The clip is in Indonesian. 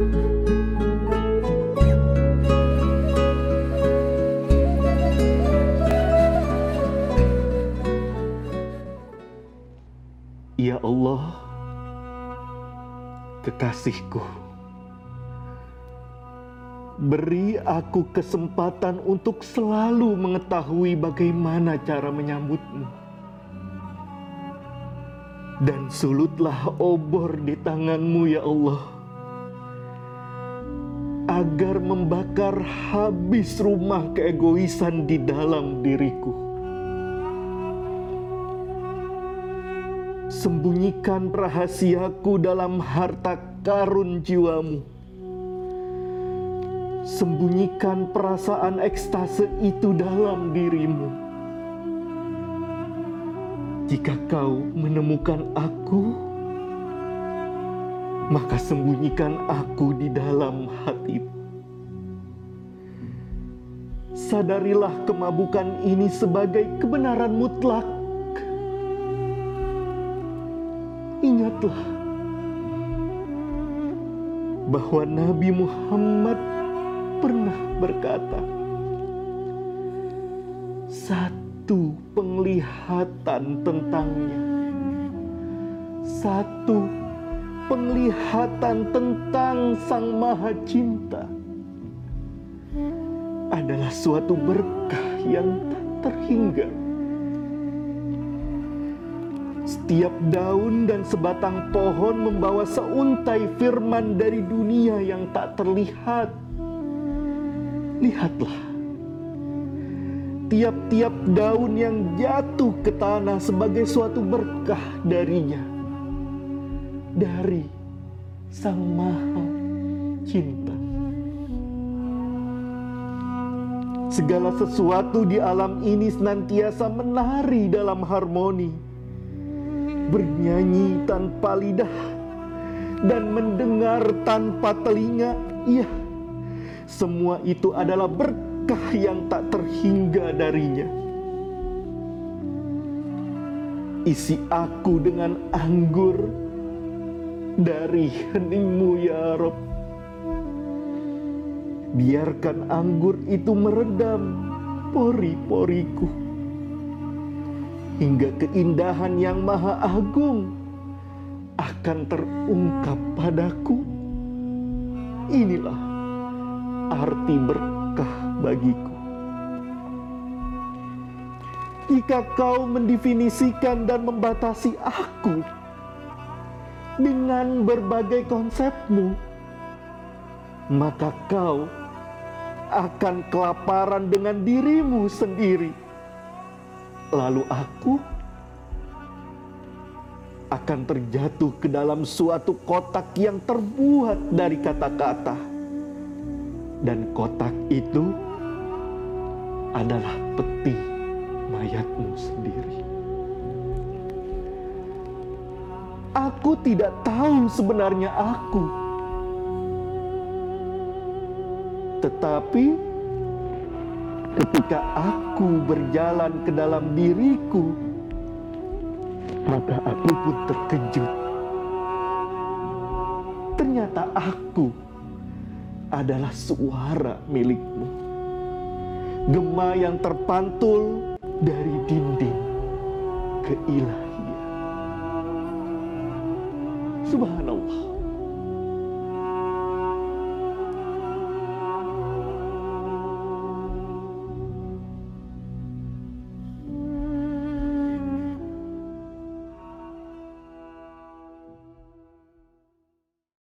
Ya Allah, kekasihku, beri aku kesempatan untuk selalu mengetahui bagaimana cara menyambutmu. Dan sulutlah obor di tanganmu ya Allah, agar membakar habis rumah keegoisan di dalam diriku. Sembunyikan rahasiaku dalam harta karun jiwamu. Sembunyikan perasaan ekstase itu dalam dirimu. Jika kau menemukan aku, maka sembunyikan aku di dalam hatimu. Sadarilah kemabukan ini sebagai kebenaran mutlak ingatlah bahwa Nabi Muhammad pernah berkata, "Satu penglihatan tentangnya, satu penglihatan tentang Sang Maha Cinta adalah suatu berkah yang tak terhingga." Setiap daun dan sebatang pohon membawa seuntai firman dari dunia yang tak terlihat. Lihatlah, tiap-tiap daun yang jatuh ke tanah sebagai suatu berkah darinya, dari Sang Maha Cinta. Segala sesuatu di alam ini senantiasa menari dalam harmoni bernyanyi tanpa lidah dan mendengar tanpa telinga. Iya, semua itu adalah berkah yang tak terhingga darinya. Isi aku dengan anggur dari heningmu ya Rob. Biarkan anggur itu meredam pori-poriku hingga keindahan yang maha agung akan terungkap padaku. Inilah arti berkah bagiku. Jika kau mendefinisikan dan membatasi aku dengan berbagai konsepmu, maka kau akan kelaparan dengan dirimu sendiri lalu aku akan terjatuh ke dalam suatu kotak yang terbuat dari kata-kata, dan kotak itu adalah peti mayatmu sendiri. Aku tidak tahu sebenarnya aku, tetapi ketika aku berjalan ke dalam diriku, maka aku pun terkejut. Ternyata aku adalah suara milikmu. Gema yang terpantul dari dinding keilahian. Subhanallah.